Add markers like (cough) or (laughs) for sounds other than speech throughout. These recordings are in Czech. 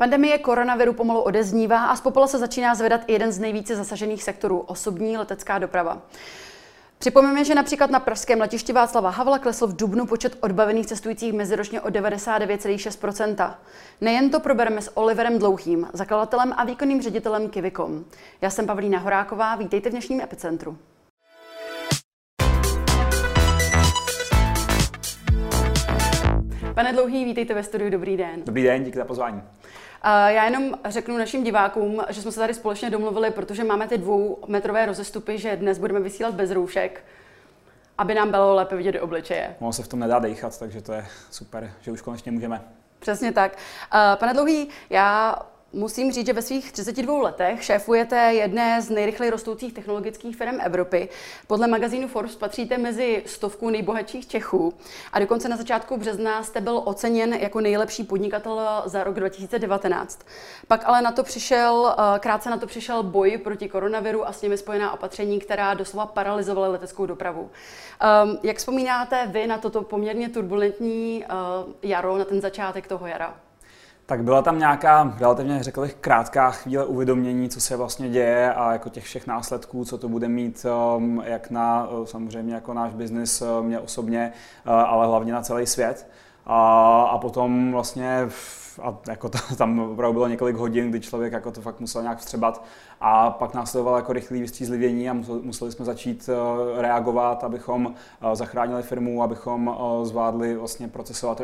Pandemie koronaviru pomalu odeznívá a z popola se začíná zvedat i jeden z nejvíce zasažených sektorů osobní letecká doprava. Připomeňme, že například na pražském letišti Václava Havla klesl v dubnu počet odbavených cestujících meziročně o 99,6% Nejen to probereme s Oliverem Dlouhým, zakladatelem a výkonným ředitelem Kivikom. Já jsem Pavlína Horáková, vítejte v dnešním epicentru. Pane Dlouhý, vítejte ve studiu, dobrý den. Dobrý den, díky za pozvání. Já jenom řeknu našim divákům, že jsme se tady společně domluvili, protože máme ty dvoumetrové rozestupy, že dnes budeme vysílat bez roušek, aby nám bylo lépe vidět do obličeje. Ono se v tom nedá dechat, takže to je super, že už konečně můžeme. Přesně tak. Pane Dlouhý, já Musím říct, že ve svých 32 letech šéfujete jedné z nejrychleji rostoucích technologických firm Evropy. Podle magazínu Forbes patříte mezi stovku nejbohatších Čechů a dokonce na začátku března jste byl oceněn jako nejlepší podnikatel za rok 2019. Pak ale na to přišel, eh, krátce na to přišel boj proti koronaviru a s nimi spojená opatření, která doslova paralizovala leteckou dopravu. Ehm, jak vzpomínáte vy na toto poměrně turbulentní eh, jaro, na ten začátek toho jara? Tak byla tam nějaká relativně, řekl bych, krátká chvíle uvědomění, co se vlastně děje a jako těch všech následků, co to bude mít um, jak na samozřejmě jako náš biznis, uh, mě osobně, uh, ale hlavně na celý svět. A, a potom vlastně a jako to, (laughs) tam opravdu bylo několik hodin, kdy člověk jako to fakt musel nějak vstřebat a pak následovalo jako rychlé vystřízlivění a museli jsme začít eh, reagovat, abychom eh, zachránili firmu, abychom eh, zvládli vlastně procesovat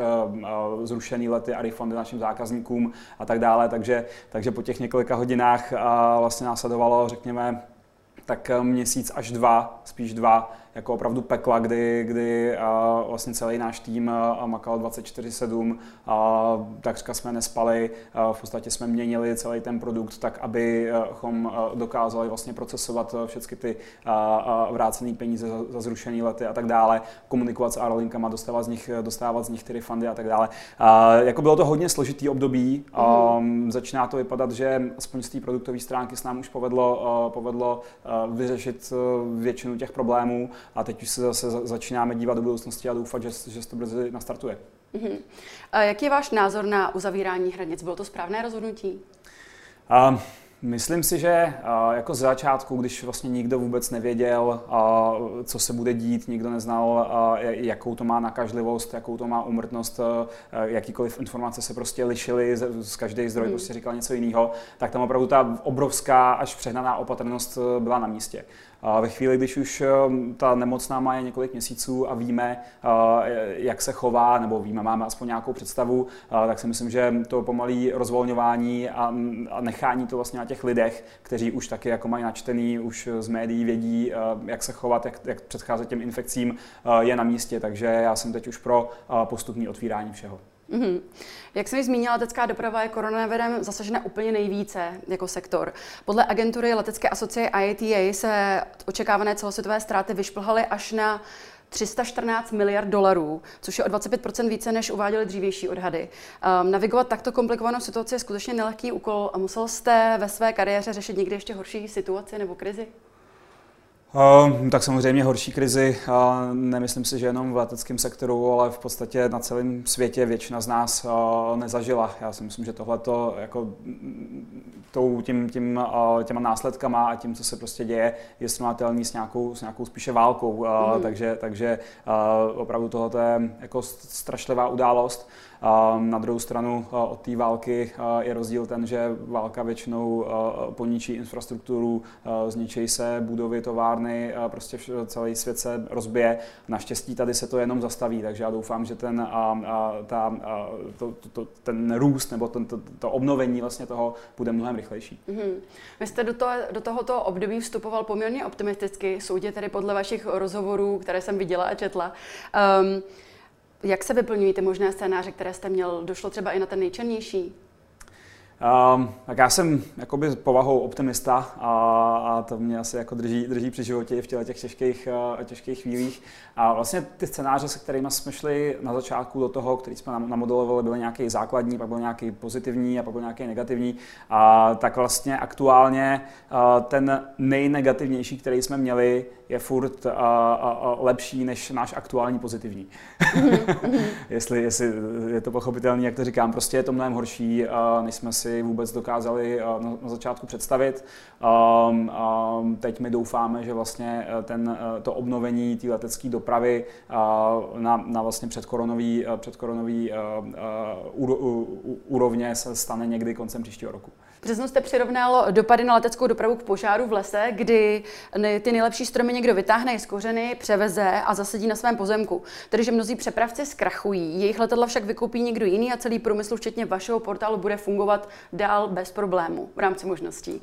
zrušený lety a refundy našim zákazníkům a tak dále. Takže, takže po těch několika hodinách vlastně následovalo, řekněme, tak měsíc až dva, spíš dva, jako opravdu pekla, kdy, kdy a vlastně celý náš tým makal 24-7, a takřka jsme nespali, a v podstatě jsme měnili celý ten produkt tak, abychom dokázali vlastně procesovat všechny ty vrácené peníze za, zrušený lety a tak dále, komunikovat s aerolinkama, dostávat z nich, dostávat z nich ty refundy a tak dále. A jako bylo to hodně složitý období, mm. začíná to vypadat, že aspoň z té produktové stránky s nám už povedlo, povedlo vyřešit většinu těch problémů a teď už se zase začínáme dívat do budoucnosti a doufat, že, že to brzy nastartuje. Mm-hmm. A jaký je váš názor na uzavírání hranic? Bylo to správné rozhodnutí? Um, Myslím si, že jako z začátku, když vlastně nikdo vůbec nevěděl, co se bude dít, nikdo neznal, jakou to má nakažlivost, jakou to má umrtnost, jakýkoliv informace se prostě lišily, z každý zdroj hmm. prostě říkal něco jiného, tak tam opravdu ta obrovská až přehnaná opatrnost e, byla na místě. A ve chvíli, když už um, ta nemocná má je několik měsíců a víme, uh, jak se chová, nebo víme, máme aspoň nějakou představu, uh, tak si myslím, že to pomalý rozvolňování a, nechání to vlastně na těch lidech, kteří už taky jako mají načtený, už z médií vědí, jak se chovat, jak, jak předcházet těm infekcím, je na místě. Takže já jsem teď už pro postupný otvírání všeho. Mm-hmm. Jak jsem ji zmínila, letecká doprava je koronavirem zasažena úplně nejvíce jako sektor. Podle agentury letecké asociace IATA se očekávané celosvětové ztráty vyšplhaly až na 314 miliard dolarů, což je o 25% více, než uváděly dřívější odhady. Um, navigovat takto komplikovanou situaci je skutečně nelehký úkol a musel jste ve své kariéře řešit někdy ještě horší situaci nebo krizi? Uh, tak samozřejmě horší krizi, nemyslím si, že jenom v leteckém sektoru, ale v podstatě na celém světě většina z nás uh, nezažila. Já si myslím, že tohle to jako tou, tím, tím, těma následkama a tím, co se prostě děje, je srovnatelný s nějakou, s nějakou spíše válkou. Mm. Takže, takže opravdu tohle je jako strašlivá událost. Na druhou stranu od té války je rozdíl ten, že válka většinou poničí infrastrukturu, zničí se budovy, továrny, prostě celý svět se rozbije. Naštěstí tady se to jenom zastaví, takže já doufám, že ten, ta, to, to, ten růst nebo ten, to, to obnovení vlastně toho bude mnohem rychlejší. Mm-hmm. Vy jste do, to, do tohoto období vstupoval poměrně optimisticky, soudě tedy podle vašich rozhovorů, které jsem viděla a četla. Um, jak se vyplňují ty možné scénáře, které jste měl? Došlo třeba i na ten nejčernější? Um, tak já jsem jakoby povahou optimista a, a to mě asi jako drží, drží při životě i v těch těžkých, uh, těžkých chvílích. A vlastně ty scénáře, se kterými jsme šli na začátku do toho, který jsme namodelovali, byly nějaký základní, pak byl nějaký pozitivní a pak byl nějaký negativní. A tak vlastně aktuálně uh, ten nejnegativnější, který jsme měli, je furt uh, uh, lepší než náš aktuální pozitivní. (laughs) jestli, jestli je to pochopitelné, jak to říkám, prostě je to mnohem horší, uh, než jsme si vůbec dokázali na, na začátku představit. Um, um, teď my doufáme, že vlastně ten, to obnovení té letecké dopravy uh, na, na vlastně předkoronový, předkoronový uh, uh, úrovně se stane někdy koncem příštího roku. Březnu jste přirovnal dopady na leteckou dopravu k požáru v lese, kdy ty nejlepší stromy někdo vytáhne z kořeny, převeze a zasadí na svém pozemku. Tedy, že mnozí přepravci zkrachují, jejich letadla však vykoupí někdo jiný a celý průmysl, včetně vašeho portálu, bude fungovat dál bez problémů v rámci možností.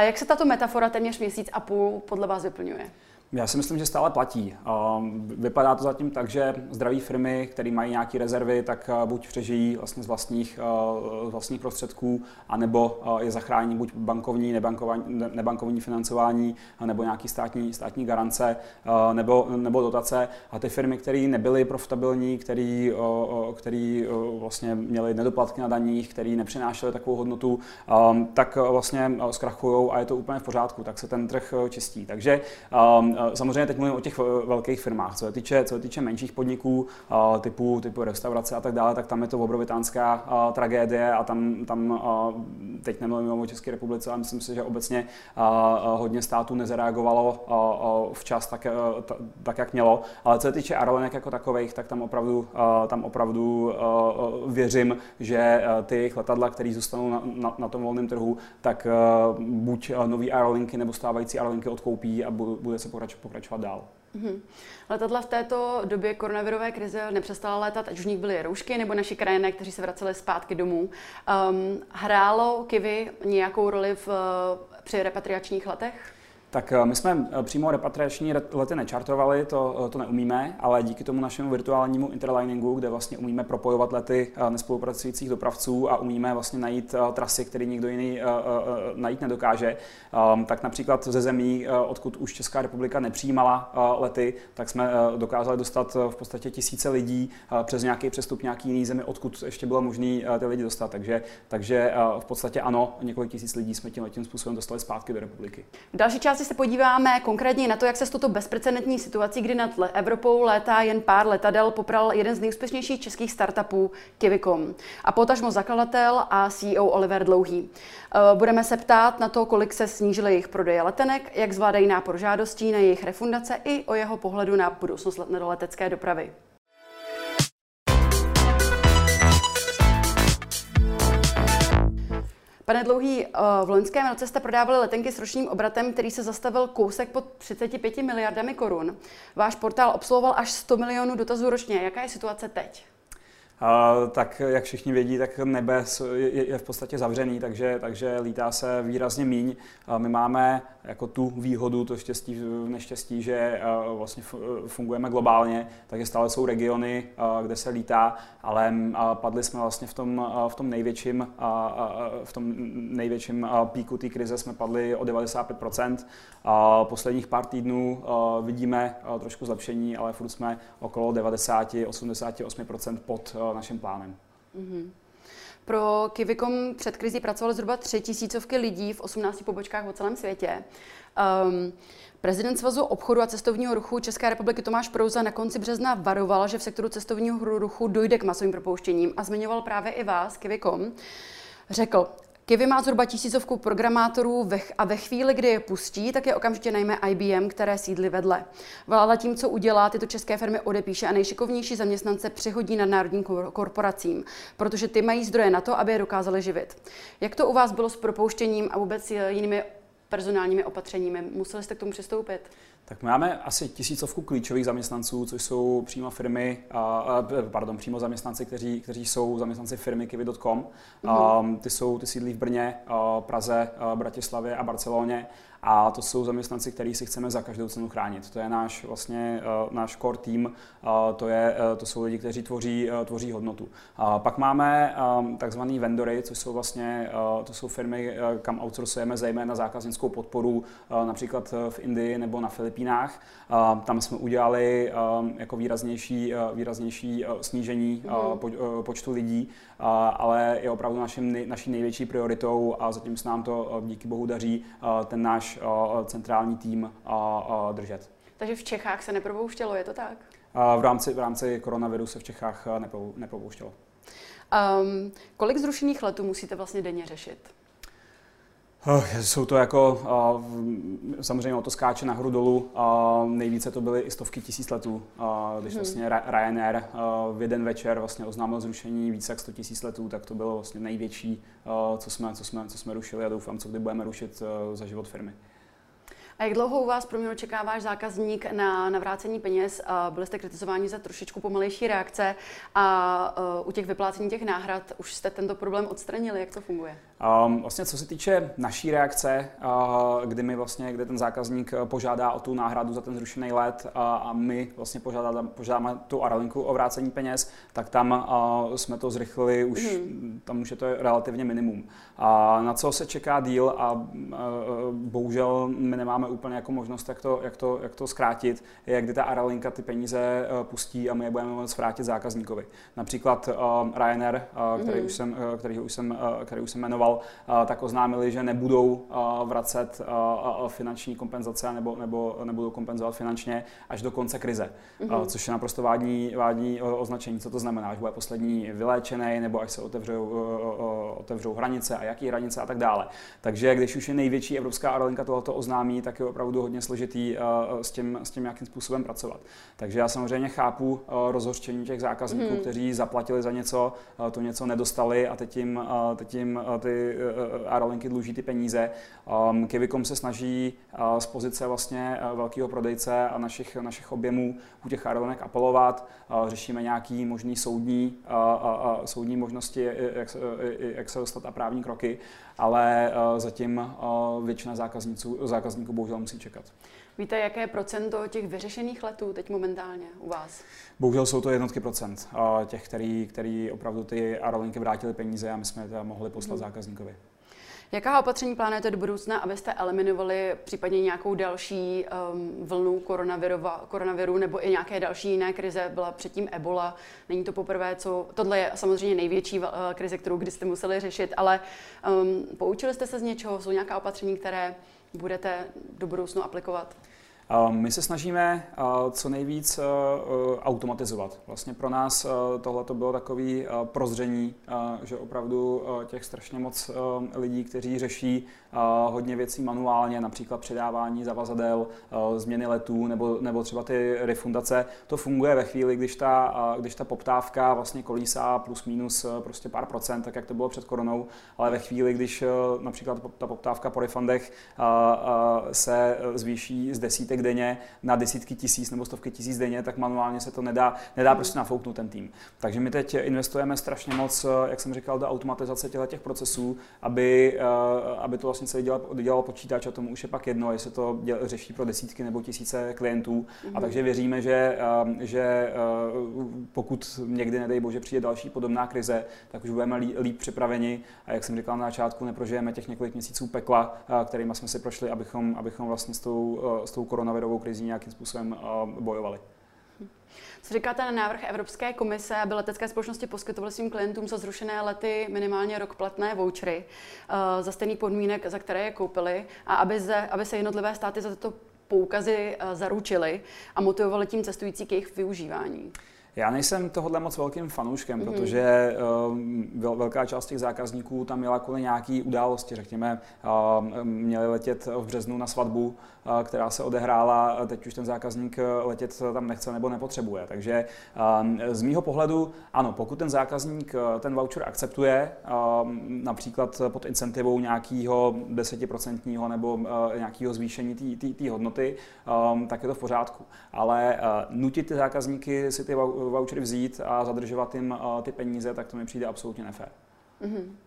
Jak se tato metafora téměř měsíc a půl podle vás vyplňuje? Já si myslím, že stále platí. Vypadá to zatím tak, že zdraví firmy, které mají nějaké rezervy, tak buď přežijí vlastně z vlastních, z vlastních prostředků, anebo je zachrání buď bankovní, nebankovní financování, nebo nějaký státní, státní garance, nebo, nebo dotace. A ty firmy, které nebyly profitabilní, které vlastně měly nedoplatky na daních, které nepřinášely takovou hodnotu, tak vlastně zkrachují a je to úplně v pořádku, tak se ten trh čistí. Takže samozřejmě teď mluvím o těch velkých firmách. Co se týče, co se týče menších podniků, typu, typu restaurace a tak dále, tak tam je to obrovitánská tragédie a tam, tam teď nemluvím o České republice, ale myslím si, že obecně hodně států nezareagovalo včas tak, tak, jak mělo. Ale co se týče aerolinek jako takových, tak tam opravdu, tam opravdu věřím, že ty letadla, které zůstanou na, na, na tom volném trhu, tak buď nový aerolinky nebo stávající aerolinky odkoupí a bude se pokračovat pokračovat dál. Mm-hmm. Letadla v této době koronavirové krize nepřestala létat, ať už v nich byly roušky nebo naši krajiné, kteří se vraceli zpátky domů. Um, hrálo Kivy nějakou roli v, při repatriačních letech? Tak eh, my jsme eh, přímo repatriační lety nečartovali, to, eh, to neumíme, ale díky tomu našemu virtuálnímu interliningu, kde vlastně umíme propojovat lety nespolupracujících dopravců a umíme vlastně najít trasy, které nikdo jiný najít nedokáže, ehm, tak například ze zemí, odkud už Česká republika nepřijímala lety, tak jsme dokázali dostat v podstatě tisíce lidí přes nějaký přestup nějaký jiný zemi, odkud ještě bylo možné ty lidi dostat. Takže, takže v podstatě ano, několik tisíc lidí jsme tím, způsobem dostali zpátky do republiky. Další části se podíváme konkrétně na to, jak se s touto bezprecedentní situací, kdy nad Evropou létá jen pár letadel, popral jeden z nejúspěšnějších českých startupů Kivicom a potažmo zakladatel a CEO Oliver Dlouhý. Eh, budeme se ptát na to, kolik se snížily jejich prodeje letenek, jak zvládají nápor žádostí na jejich refundace i o jeho pohledu na budoucnost letecké dopravy. Pane Dlouhý, eh, v loňském roce jste prodávali letenky s ročním obratem, který se zastavil kousek pod 35 miliardami korun. Váš portál obsluhoval až 100 milionů dotazů ročně. Jaká je situace teď? Tak jak všichni vědí, tak nebe je, je v podstatě zavřený, takže, takže lítá se výrazně míň. My máme jako tu výhodu, to štěstí, neštěstí, že vlastně fungujeme globálně, takže stále jsou regiony, kde se lítá, ale padli jsme vlastně v tom, v tom největším, v tom největším píku té krize jsme padli o 95%. Posledních pár týdnů vidíme trošku zlepšení, ale furt jsme okolo 90-88% pod naším plánem. Mm-hmm. Pro Kivicom před krizí pracovalo zhruba tři tisícovky lidí v 18 pobočkách po celém světě. Um, prezident Svazu obchodu a cestovního ruchu České republiky Tomáš Prouza na konci března varoval, že v sektoru cestovního ruchu dojde k masovým propouštěním a zmiňoval právě i vás, Kivicom. Řekl, Kivy má zhruba tisícovku programátorů a ve chvíli, kdy je pustí, tak je okamžitě najme IBM, které sídly vedle. Vláda tím, co udělá, tyto české firmy odepíše a nejšikovnější zaměstnance přihodí nad národním korporacím, protože ty mají zdroje na to, aby je dokázali živit. Jak to u vás bylo s propouštěním a vůbec jinými personálními opatřeními? Museli jste k tomu přistoupit? Tak máme asi tisícovku klíčových zaměstnanců, což jsou přímo firmy, pardon, přímo zaměstnanci, kteří, kteří jsou zaměstnanci firmy Kiwi.com. Mm-hmm. Ty jsou, ty sídlí v Brně, Praze, Bratislavě a Barceloně a to jsou zaměstnanci, který si chceme za každou cenu chránit. To je náš vlastně náš core team, to, je, to jsou lidi, kteří tvoří, tvoří hodnotu. Pak máme takzvaný vendory, což jsou vlastně to jsou firmy, kam outsourcujeme zejména zákaznickou podporu, například v Indii nebo na Filipínách Filipínách. Tam jsme udělali jako výraznější, výraznější snížení mm. počtu lidí, ale je opravdu naším, naší největší prioritou a zatím se nám to díky bohu daří ten náš centrální tým držet. Takže v Čechách se nepropouštělo, je to tak? V rámci, v rámci koronaviru se v Čechách nepropouštělo. Um, kolik zrušených letů musíte vlastně denně řešit? Jsou to jako, samozřejmě o to skáče nahoru dolů, nejvíce to byly i stovky tisíc letů, když hmm. vlastně Ryanair v jeden večer vlastně oznámil zrušení více jak 100 tisíc letů, tak to bylo vlastně největší, co, jsme, co, jsme, co jsme rušili a doufám, co kdy budeme rušit za život firmy. A jak dlouho u vás pro mě očekává váš zákazník na navrácení peněz? Byli jste kritizováni za trošičku pomalejší reakce a u těch vyplácení těch náhrad už jste tento problém odstranili. Jak to funguje? Um, vlastně co se týče naší reakce, uh, kdy my vlastně, kde ten zákazník uh, požádá o tu náhradu za ten zrušený let uh, a my vlastně požádáme, požádáme tu Aralinku o vrácení peněz, tak tam uh, jsme to zrychlili, už mm. tam už je to relativně minimum. A na co se čeká díl a uh, bohužel my nemáme úplně jako možnost, jak to, jak to, jak to zkrátit, je, kdy ta Aralinka ty peníze uh, pustí a my je budeme moct vrátit zákazníkovi. Například uh, Ryanair, který, mm. už jsem, který, už jsem, který už jsem jmenoval, tak oznámili, že nebudou vracet finanční kompenzace nebo, nebo nebudou kompenzovat finančně až do konce krize, mm-hmm. což je naprosto vádní, vádní označení. Co to znamená, až bude poslední vyléčený nebo až se otevřou, otevřou hranice a jaký hranice a tak dále. Takže když už je největší evropská aerolinka tohoto oznámí, tak je opravdu hodně složitý s tím, s tím jakým způsobem pracovat. Takže já samozřejmě chápu rozhořčení těch zákazníků, mm. kteří zaplatili za něco, to něco nedostali a teď jim, teď jim ty Eh, aerolinky dluží ty peníze. Um, Kivicom se snaží z pozice vlastně velkého prodejce a našich, našich objemů u těch aerolinek apelovat. Řešíme nějaký možný soudní, soudní možnosti, jak, jak se dostat a právní kroky, ale zatím většina zákazníků, zákazníků bohužel musí čekat. Víte, jaké procento těch vyřešených letů teď momentálně u vás? Bohužel jsou to jednotky procent těch, který, který opravdu ty aerolinky vrátili peníze a my jsme je mohli poslat hmm. zákazníkovi. Jaká opatření plánujete do budoucna, abyste eliminovali případně nějakou další um, vlnu koronaviru nebo i nějaké další jiné krize? Byla předtím Ebola, není to poprvé, co... Tohle je samozřejmě největší uh, krize, kterou kdy jste museli řešit, ale um, poučili jste se z něčeho? Jsou nějaká opatření, které budete do budoucnu aplikovat? My se snažíme co nejvíc automatizovat. Vlastně pro nás tohle to bylo takový prozření, že opravdu těch strašně moc lidí, kteří řeší hodně věcí manuálně, například předávání zavazadel, změny letů nebo, nebo třeba ty refundace, to funguje ve chvíli, když ta, když ta poptávka vlastně kolísá plus minus prostě pár procent, tak jak to bylo před koronou, ale ve chvíli, když například ta poptávka po refundech se zvýší z desítek desítek denně na desítky tisíc nebo stovky tisíc denně, tak manuálně se to nedá, nedá hmm. prostě nafouknout ten tým. Takže my teď investujeme strašně moc, jak jsem říkal, do automatizace těchto těch procesů, aby, eh, aby to vlastně celý dělal, dělal počítač a tomu už je pak jedno, jestli to děl, řeší pro desítky nebo tisíce klientů. A hmm. takže věříme, že, eh, že eh, pokud někdy, nedej bože, přijde další podobná krize, tak už budeme líp připraveni a jak jsem říkal na začátku, neprožijeme těch několik měsíců pekla, kterými jsme si prošli, abychom, abychom vlastně s tou, s tou koronou koronavirovou krizi nějakým způsobem eh, bojovali. Co říkáte na návrh Evropské komise, aby letecké společnosti poskytovaly svým klientům za zrušené lety minimálně rok platné vouchery uh, za stejný podmínek, za které je koupili a aby, ze, aby se jednotlivé státy za tyto poukazy uh, zaručily a motivovaly tím cestující k jejich využívání? Já nejsem tohohle moc velkým fanouškem, mm-hmm. protože uh, velká část těch zákazníků tam měla kvůli nějaký události. Řekněme, uh, měli letět v březnu na svatbu, která se odehrála, teď už ten zákazník letět tam nechce nebo nepotřebuje. Takže z mýho pohledu, ano, pokud ten zákazník ten voucher akceptuje, například pod incentivou nějakého desetiprocentního nebo uh, nějakého zvýšení té hodnoty, um, tak je to v pořádku. Ale nutit ty zákazníky si ty vouchery vzít a zadržovat jim ty peníze, tak to mi přijde absolutně nefér. Mm-hmm.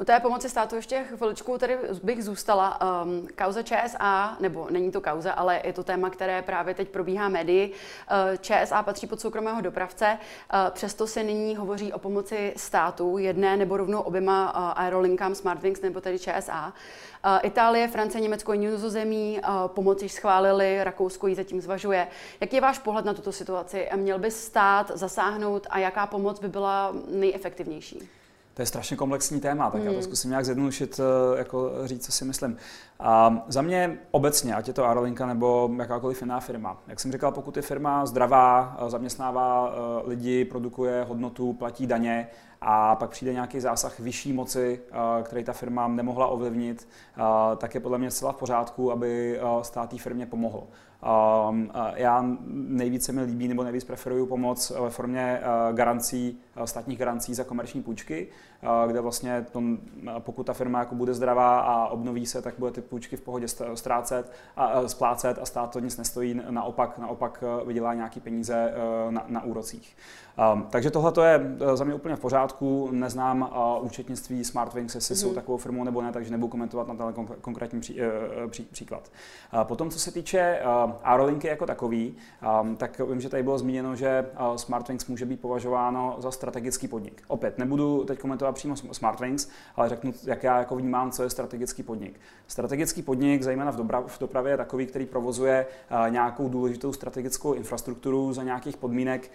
U té pomoci státu ještě chviličku tady bych zůstala. Um, kauza ČSA, nebo není to kauza, ale je to téma, které právě teď probíhá médii. Uh, ČSA patří pod soukromého dopravce, uh, přesto se nyní hovoří o pomoci státu, jedné nebo rovnou oběma uh, aerolinkám Smartwings nebo tedy ČSA. Itálie, Francie, Německo a Nizozemí pomoc již schválili, Rakousko ji zatím zvažuje. Jaký je váš pohled na tuto situaci? Měl by stát zasáhnout a jaká pomoc by byla nejefektivnější? To je strašně komplexní téma, tak hmm. já to hmm. zkusím nějak zjednodušit, eh, jako říct, co si myslím. A za mě obecně, ať je to Aerolinka nebo jakákoliv jiná firma, jak jsem říkal, pokud je firma zdravá, eh, zaměstnává eh, lidi, produkuje hodnotu, platí daně a pak přijde nějaký zásah vyšší moci, který ta firma nemohla ovlivnit, tak je podle mě zcela v pořádku, aby stát té firmě pomohl. Um, já nejvíce mi líbí nebo nejvíc preferuju pomoc ve formě uh, garancí, státních garancí za komerční půjčky, kde vlastně to, pokud ta firma jako bude zdravá a obnoví se, tak bude ty půjčky v pohodě ztrácet a splácet a stát to nic nestojí, naopak, naopak vydělá nějaký peníze na, na úrocích. Um, takže tohle je za mě úplně v pořádku. Neznám účetnictví Smartwings, jestli mm-hmm. jsou mhm. takovou firmou nebo ne, takže nebudu komentovat na ten konkrétní pří, pří, příklad. Potom, co se týče Aerolinky jako takový, um, tak vím, že tady bylo zmíněno, že uh, Smartwings může být považováno za strategický podnik. Opět, nebudu teď komentovat přímo Smartwings, ale řeknu, jak já jako vnímám, co je strategický podnik. Strategický podnik, zejména v, dobra, v dopravě, je takový, který provozuje uh, nějakou důležitou strategickou infrastrukturu za nějakých podmínek,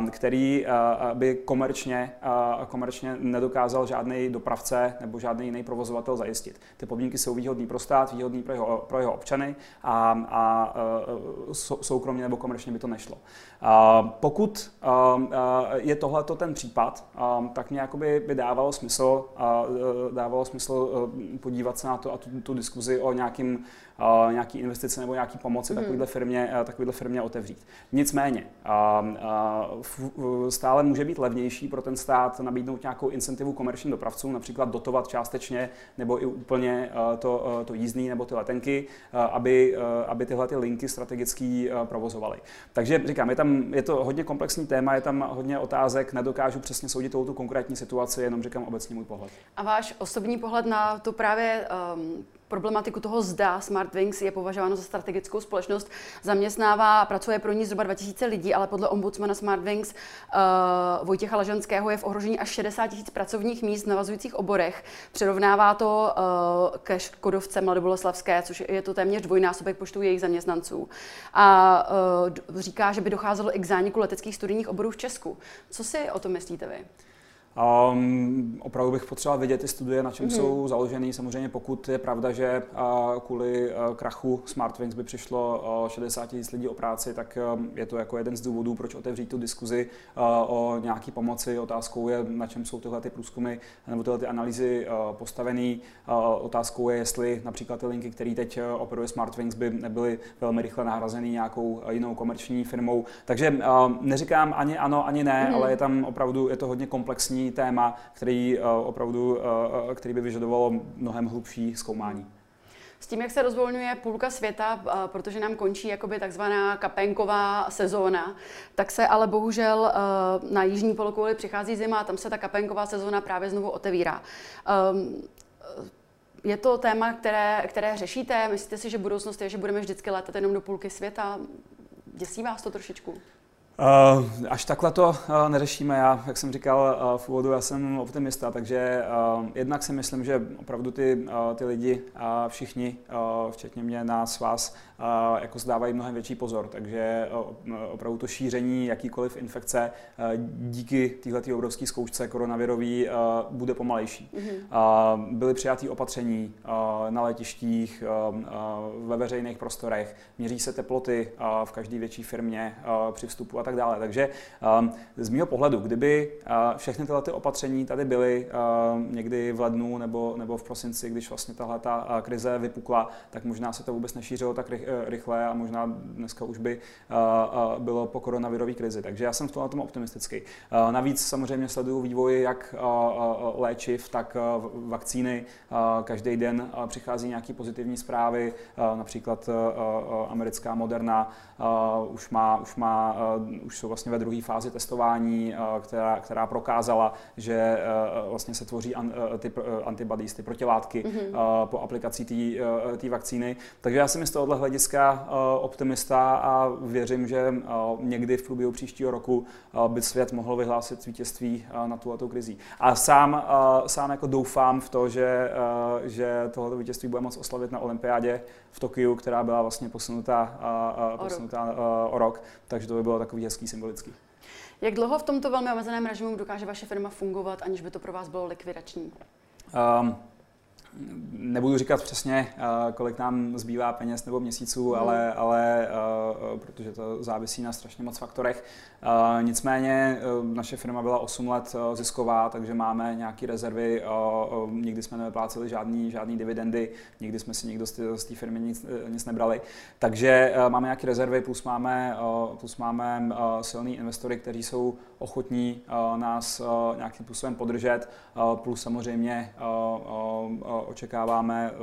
uh, který uh, by komerčně, komerčně nedokázal žádný dopravce nebo žádný jiný provozovatel zajistit. Ty podmínky jsou výhodný pro stát, výhodný pro jeho, pro jeho občany a, a soukromně nebo komerčně by to nešlo. Pokud je tohle ten případ, tak mě jakoby by dávalo smysl, dávalo smysl podívat se na to a tu, tu diskuzi o nějakým nějaký investice nebo nějaký pomoci mm. takovéhle, firmě, takovéhle firmě otevřít. Nicméně, stále může být levnější pro ten stát nabídnout nějakou incentivu komerčním dopravcům, například dotovat částečně nebo i úplně to, to jízdný nebo ty letenky, aby, aby tyhle ty linky strategicky provozovaly. Takže říkám, je, tam, je to hodně komplexní téma, je tam hodně otázek, nedokážu přesně soudit tu konkrétní situaci, jenom říkám obecně můj pohled. A váš osobní pohled na to právě um, problematiku toho zda Smartwings je považováno za strategickou společnost, zaměstnává, pracuje pro ní zhruba 2000 lidí, ale podle ombudsmana Smartwings uh, Vojtěcha Lažanského je v ohrožení až 60 000 pracovních míst v navazujících oborech. Přirovnává to uh, ke Škodovce Mladoboleslavské, což je to téměř dvojnásobek počtu jejich zaměstnanců. A uh, říká, že by docházelo i k zániku leteckých studijních oborů v Česku. Co si o tom myslíte vy? Um, opravdu bych potřeboval vědět ty studie, na čem mm-hmm. jsou založeny. Samozřejmě pokud je pravda, že uh, kvůli uh, krachu Smartwings by přišlo uh, 60 tisíc lidí o práci, tak um, je to jako jeden z důvodů, proč otevřít tu diskuzi uh, o nějaký pomoci. Otázkou je, na čem jsou tyhle ty průzkumy nebo tyhle ty analýzy uh, postavený. Uh, otázkou je, jestli například ty linky, které teď uh, operuje Smartwings, by nebyly velmi rychle nahrazeny nějakou uh, jinou komerční firmou. Takže uh, neříkám ani ano, ani ne, mm-hmm. ale je tam opravdu, je to hodně komplexní téma, který, eh, opravdu, eh, který by vyžadovalo mnohem hlubší zkoumání. S tím, jak se rozvolňuje půlka světa, eh, protože nám končí jakoby takzvaná kapenková sezóna, tak se ale bohužel na jižní polokouli přichází zima a tam se ta kapenková sezóna právě znovu otevírá. Ehm, je to téma, které, které řešíte? Myslíte si, že budoucnost je, že budeme vždycky letat jenom do půlky světa? Děsí vás to trošičku? Uh, až takhle to uh, neřešíme. Já, jak jsem říkal uh, v úvodu, já jsem optimista, takže jednak si myslím, že opravdu ty, ty lidi, všichni, včetně mě, nás, vás, jako zdávají mnohem větší pozor. Takže opravdu to šíření jakýkoliv infekce uh, díky této obrovské zkoušce koronavirový uh, bude pomalejší. Mm-hmm. Byly přijaté opatření uh, na letištích, ve veřejných prostorech, měří se teploty v každé větší firmě při vstupu a tak dále. Takže z mého pohledu, kdyby všechny tyhle ty opatření tady byly někdy v lednu nebo, nebo v prosinci, když vlastně tahle ta krize vypukla, tak možná se to vůbec nešířilo tak rych, uh, rychle a možná dneska už by uh, uh, bylo po koronavirové krizi. Takže já jsem v tom optimistický. Navíc samozřejmě sleduju vývoj jak léčiv, tak vakcíny. Každý den přichází nějaké pozitivní zprávy, například americká Moderna už má, už má už jsou vlastně ve druhé fázi testování, eh, která, která prokázala, že eh, vlastně se tvoří eh, ty antibodies, ty protilátky mm-hmm. po aplikaci té vakcíny. Takže já jsem z tohohle hlediska optimista a věřím, že někdy v průběhu příštího roku by svět mohl vyhlásit vítězství na tuhletou krizí. A sám, sám jako doufám v to, že, že tohoto vítězství bude moct oslavit na olympiádě v Tokiu, která byla vlastně posunutá, posunutá o rok. o rok. Takže to by bylo takový hezký symbolický. Jak dlouho v tomto velmi omezeném režimu dokáže vaše firma fungovat, aniž by to pro vás bylo likvidační? Um, Nebudu říkat přesně, eh, kolik nám zbývá peněz nebo měsíců, mm. ale, ale eh, protože to závisí na strašně moc faktorech. Eh, nicméně naše firma byla 8 let zisková, takže máme nějaké rezervy. Nikdy jsme nevypláceli žádný, žádný dividendy, nikdy jsme si nikdo z té firmy nic, nic nebrali. Takže máme nějaké rezervy, plus máme, plus máme silný investory, kteří jsou ochotní nás nějakým způsobem podržet, plus samozřejmě očekáváme eh,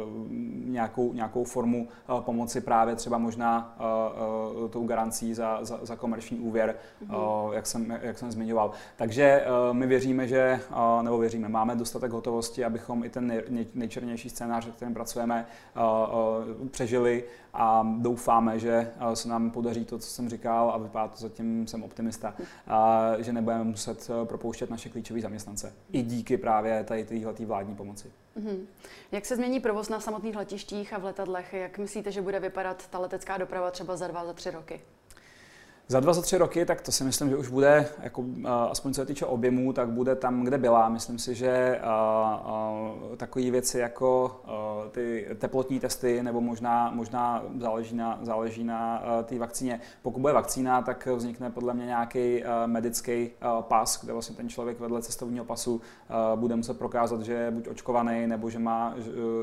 nějakou, nějakou formu eh, pomoci právě třeba možná eh, tou garancí za, za, za komerční úvěr, mm-hmm. jak, jsem, jak jsem zmiňoval. Takže my věříme, že, nebo věříme, máme dostatek hotovosti, abychom i ten nej, nejčernější scénář, se kterým pracujeme, přežili a doufáme, že se nám podaří to, co jsem říkal a vypadá to zatím, jsem optimista, že nebudeme muset propouštět naše klíčové zaměstnance. I díky právě tady téhle vládní pomoci. Mm-hmm. Jak se změní provoz na samotných letištích a v letadlech? Jak myslíte, že bude vypadat ta letecká doprava třeba za dva, za tři roky? Za dva, za tři roky, tak to si myslím, že už bude, jako, aspoň co se týče objemů, tak bude tam, kde byla. Myslím si, že takové věci jako ty teplotní testy, nebo možná, možná záleží na, záleží na té vakcíně. Pokud bude vakcína, tak vznikne podle mě nějaký medický pas, kde vlastně ten člověk vedle cestovního pasu bude muset prokázat, že je buď očkovaný, nebo že, má,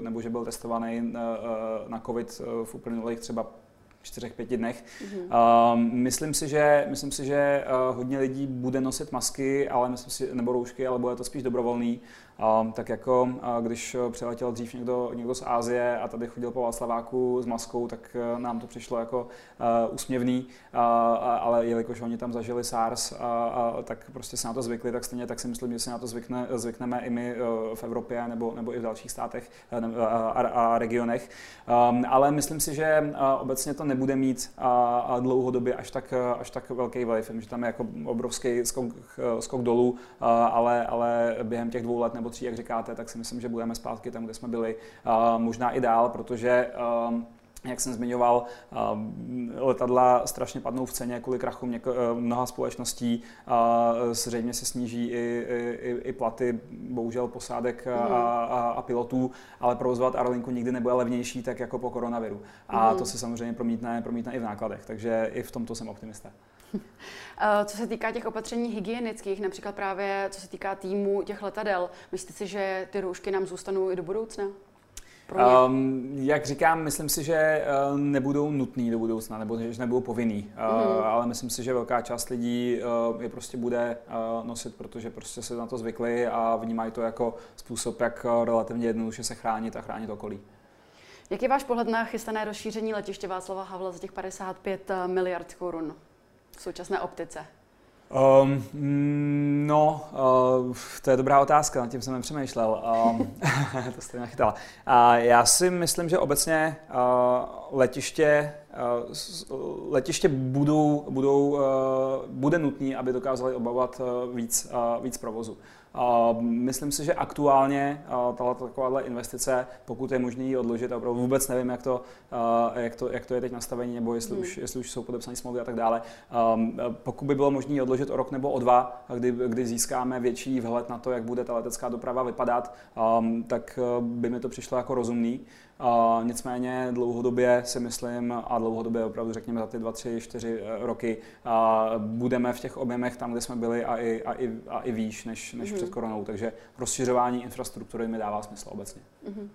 nebo že byl testovaný na COVID v uplynulých třeba čtyřech, pěti dnech. Mm-hmm. Uh, myslím si, že, myslím si, že uh, hodně lidí bude nosit masky, ale myslím si, nebo roušky, ale bude to spíš dobrovolný. Tak jako když přiletěl dřív někdo, někdo z Ázie a tady chodil po Václaváku s maskou, tak uh, nám to přišlo jako uh, úsměvný, ale jelikož oni tam zažili SARS, tak prostě se na to zvykli, tak stejně tak si myslím, že si na to zvykne, zvykneme i my v Evropě nebo, nebo i v dalších státech a, regionech. Um, ale myslím si, že obecně to nebude mít dlouhodobě až tak, až tak velký vliv. Že tam je jako obrovský skok, skok dolů, ale, ale během těch dvou let nebo tří, jak říkáte, tak si myslím, že budeme zpátky tam, kde jsme byli, a možná i dál, protože a, jak jsem zmiňoval, letadla strašně padnou v ceně kvůli krachu mnoha společností. Zřejmě se sníží i, i, i platy, bohužel posádek a, mhm. a, a pilotů, ale provozovat aerolinku nikdy nebude levnější, tak jako po koronaviru. A mm. to se samozřejmě promítne, promítne i v nákladech, takže i v tomto jsem optimista. (laughs) Co se týká těch opatření hygienických, například právě co se týká týmu těch letadel, myslíte si, že ty roušky nám zůstanou i do budoucna? Um, jak říkám, myslím si, že uh, nebudou nutný do budoucna, nebo že nebudou povinný, uh, mm. ale myslím si, že velká část lidí uh, je prostě bude uh, nosit, protože prostě se na to zvykli a vnímají to jako způsob, jak relativně jednoduše se chránit a chránit okolí. Jak je váš pohled na chystané rozšíření letiště Václava Havla za těch 55 miliard korun v současné optice? Um, no, uh, to je dobrá otázka, nad tím jsem nepřemýšlel. Um, (laughs) to jste nachytala. Uh, já si myslím, že obecně uh, letiště, uh, letiště budou, budou, uh, bude nutné, aby dokázali obavovat uh, víc, uh, víc provozu. Myslím si, že aktuálně tahle takováhle investice, pokud je možné ji odložit, a opravdu vůbec nevím, jak to, jak to, jak to je teď nastavení, nebo jestli, hmm. už, jestli už jsou podepsané smlouvy a tak dále. Pokud by bylo možné ji odložit o rok nebo o dva, kdy, kdy získáme větší vhled na to, jak bude ta letecká doprava vypadat, tak by mi to přišlo jako rozumný. Uh, nicméně dlouhodobě si myslím, a dlouhodobě opravdu řekněme za ty dva, tři, čtyři eh, roky, uh, budeme v těch objemech tam, kde jsme byli a i, a i, a i výš než, než mm-hmm. před koronou. Takže rozšiřování infrastruktury mi dává smysl obecně. Mm-hmm.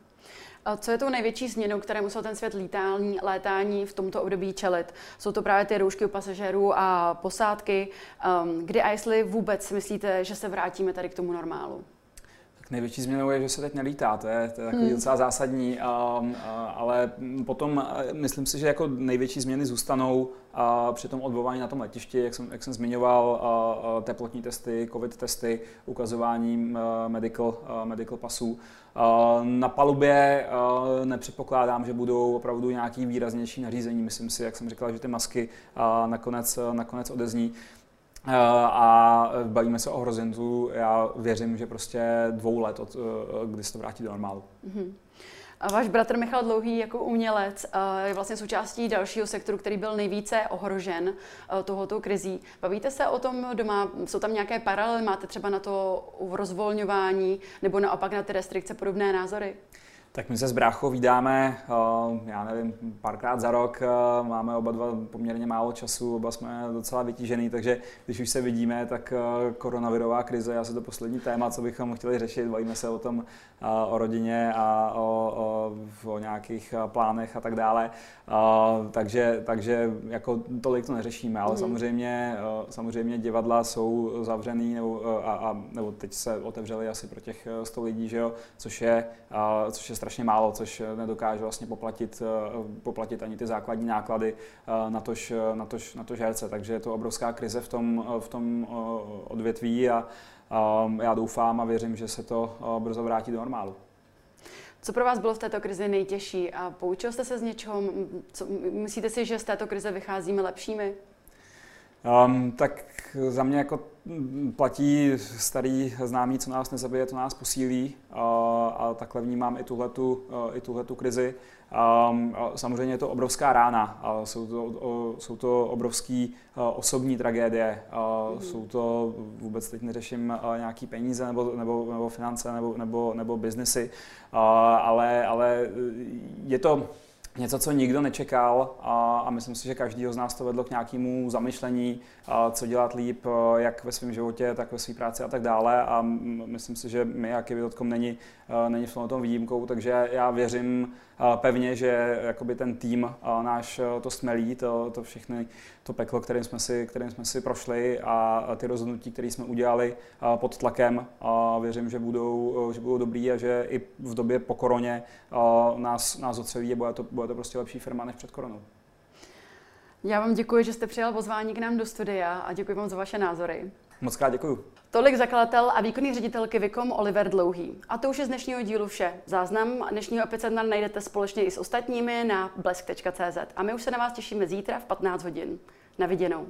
A co je tou největší změnou, které musel ten svět lítání, létání v tomto období čelit? Jsou to právě ty roušky u pasažérů a posádky. Um, kdy a jestli vůbec myslíte, že se vrátíme tady k tomu normálu? Tak největší změnou je, že se teď nelítá, to je, to je takový hmm. docela zásadní, a, a, ale potom myslím si, že jako největší změny zůstanou a při tom odbování na tom letišti, jak jsem, jak jsem zmiňoval, a, a teplotní testy, covid testy, ukazování medical, medical pasů. A na palubě nepředpokládám, že budou opravdu nějaký výraznější nařízení. Myslím si, jak jsem říkal, že ty masky nakonec, nakonec odezní. Eh, a bavíme se o horizontu, já věřím, že prostě dvou let, od, eh, kdy se to vrátí do normálu. Mm-hmm. A váš bratr Michal Dlouhý jako umělec je vlastně součástí dalšího sektoru, který byl nejvíce ohrožen tohoto krizí. Bavíte se o tom doma? Jsou tam nějaké paralely? Máte třeba na to rozvolňování nebo naopak na ty restrikce podobné názory? Tak my se s bráchou vydáme, eh, já nevím, párkrát za rok, eh, máme oba dva poměrně málo času, oba jsme docela vytížený, takže když už se vidíme, tak eh, koronavirová krize je asi to poslední téma, co bychom chtěli řešit. Bavíme se o tom, o rodině a o, o, o nějakých plánech a tak dále. Takže, takže jako tolik to neřešíme, ale mm. samozřejmě, samozřejmě divadla jsou zavřený, nebo, a, a, nebo teď se otevřeli asi pro těch 100 lidí, že jo, což je, což je strašně málo, což eh, nedokáže vlastně poplatit, eh, poplatit ani ty základní náklady eh, na tož, na tož, na tož herce. Takže je to obrovská krize v tom, v tom odvětví a, já doufám a věřím, že se to brzo vrátí do normálu. Co pro vás bylo v této krizi nejtěžší a poučil jste se z něčeho? Co, myslíte si, že z této krize vycházíme lepšími? Um, tak za mě jako platí starý známý, co nás nezabije, to nás posílí uh, a takhle vnímám i tuhletu, uh, i tuhletu krizi. Um, samozřejmě je to obrovská rána, uh, jsou, to, uh, jsou to obrovský uh, osobní tragédie, uh, mm. jsou to, vůbec teď neřeším uh, nějaký peníze nebo, nebo, nebo finance nebo, nebo, nebo biznesy, uh, ale, ale je to něco, co nikdo nečekal a, a myslím si, že každý z nás to vedlo k nějakému zamyšlení, a co dělat líp, jak ve svém životě, tak ve své práci a tak dále. A myslím si, že my, jak je není, není v tom výjimkou, takže já věřím pevně, že jakoby ten tým náš to smelí, to, to všechny, to peklo, kterým jsme si, kterým jsme si prošli a ty rozhodnutí, které jsme udělali pod tlakem, a věřím, že budou, že budou dobrý a že i v době po koroně nás, nás ocelí a bude to, bude to prostě lepší firma než před koronou. Já vám děkuji, že jste přijal pozvání k nám do studia a děkuji vám za vaše názory. Moc krát děkuji. Tolik zakladatel a výkonný ředitel Kivikom Oliver Dlouhý. A to už je z dnešního dílu vše. Záznam dnešního epicentna najdete společně i s ostatními na blesk.cz. A my už se na vás těšíme zítra v 15 hodin. Na viděnou.